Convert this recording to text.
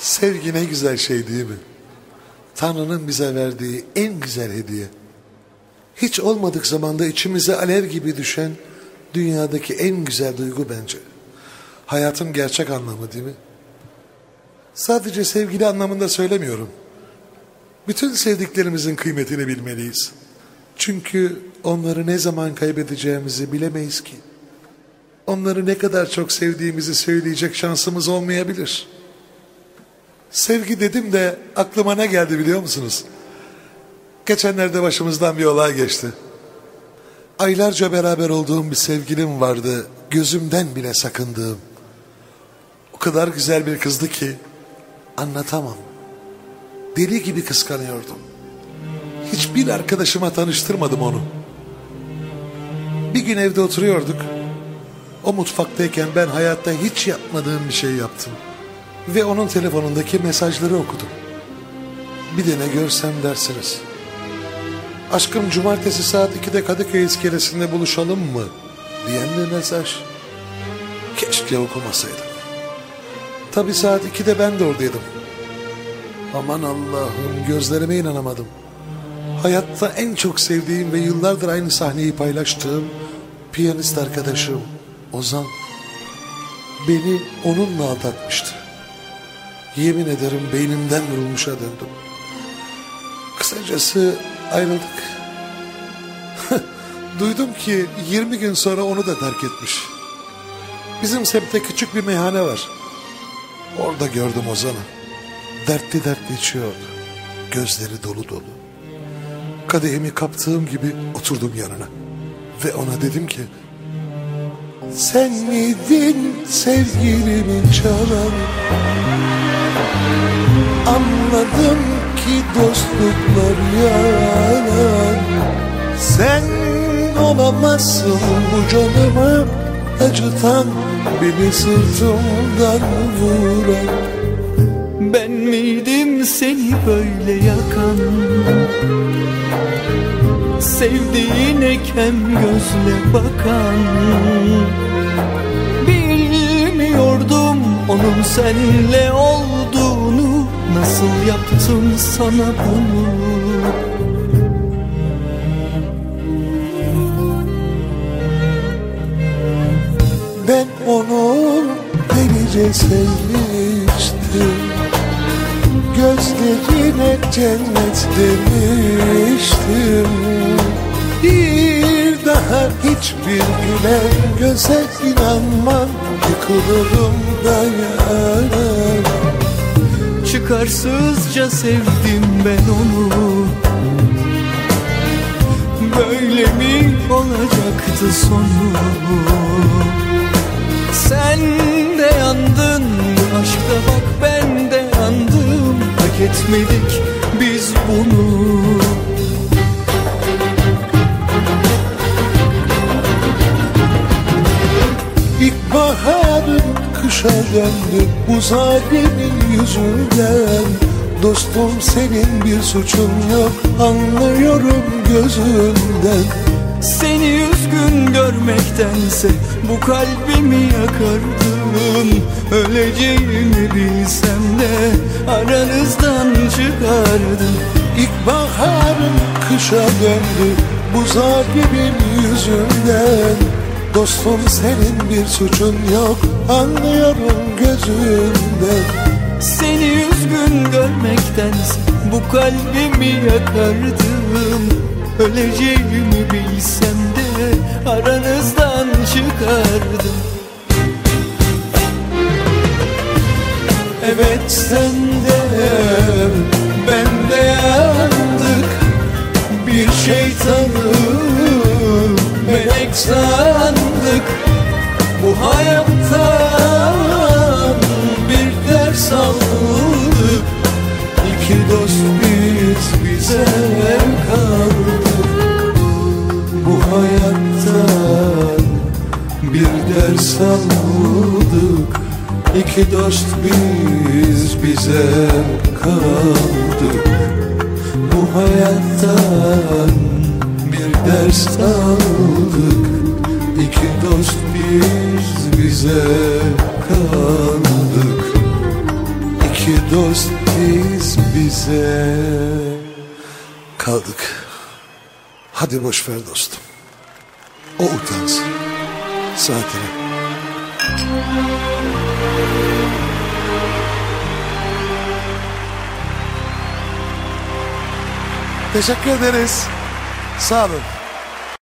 Sevgi ne güzel şey değil mi? Tanrı'nın bize verdiği en güzel hediye. Hiç olmadık zamanda içimize alev gibi düşen dünyadaki en güzel duygu bence. Hayatın gerçek anlamı değil mi? Sadece sevgili anlamında söylemiyorum. Bütün sevdiklerimizin kıymetini bilmeliyiz. Çünkü onları ne zaman kaybedeceğimizi bilemeyiz ki. Onları ne kadar çok sevdiğimizi söyleyecek şansımız olmayabilir. Sevgi dedim de aklıma ne geldi biliyor musunuz? Geçenlerde başımızdan bir olay geçti. Aylarca beraber olduğum bir sevgilim vardı. Gözümden bile sakındığım. O kadar güzel bir kızdı ki anlatamam. Deli gibi kıskanıyordum. Hiçbir arkadaşıma tanıştırmadım onu. Bir gün evde oturuyorduk. O mutfaktayken ben hayatta hiç yapmadığım bir şey yaptım. Ve onun telefonundaki mesajları okudum. Bir de ne görsem dersiniz. Aşkım cumartesi saat 2'de Kadıköy iskelesinde buluşalım mı? Diyen bir mesaj. Keşke okumasaydım. Tabi saat 2'de ben de oradaydım. Aman Allah'ım gözlerime inanamadım. Hayatta en çok sevdiğim ve yıllardır aynı sahneyi paylaştığım piyanist arkadaşım Ozan beni onunla aldatmıştı. Yemin ederim beynimden vurulmuşa döndüm. Kısacası ayrıldık. Duydum ki 20 gün sonra onu da terk etmiş. Bizim semtte küçük bir meyhane var. Orada gördüm Ozan'ı. Dertli dertli içiyordu. Gözleri dolu dolu. Kadehimi kaptığım gibi oturdum yanına. Ve ona dedim ki... Sen miydin sevgilimin çalan? Anladım ki dostluklar yalan. Sen olamazsın bu canımı acıtan Beni sırtımdan vuran. Ben miydim seni böyle yakan? Sevdiğine kem gözle bakan. Bilmiyordum onun senle olduğunu Nasıl yaptım sana bunu? Ben onu delice sevmiştim. Gözlerine cennet demiştim. Bir daha hiçbir gülen göze inanmam. Yıkılırım dayanamam Çıkarsızca sevdim ben onu. Böyle mi olacaktı sonu? Sen de yandın aşkta bak ben de yandım. Hak etmedik biz bunu İlkbaharın kışa döndü. Bu zalimin yüzünden Dostum senin bir suçun yok. Anlıyorum gözünden. Seni üzgün görmektense bu kalbimi yakardın. Öleceğimi bilsem de aranızdan çıkardım. İlkbaharın kışa döndü. Bu zalimin yüzünden Dostum senin bir suçun yok. Anlıyorum gözünden Seni üzgün görmektense bu kalbimi yakardım. Öleceğimi bilsem de aranızdan çıkardım. Evet sen de ben de yandık. Bir şeytanı melek sandık dost biz bize kaldık Bu hayattan bir ders aldık İki dost biz bize kaldık Bu hayattan bir ders aldık. İki dost biz bize kaldık ki dost biz bize kaldık. Hadi boş ver dostum. O utansın. Saatine. Teşekkür ederiz. Sağ olun.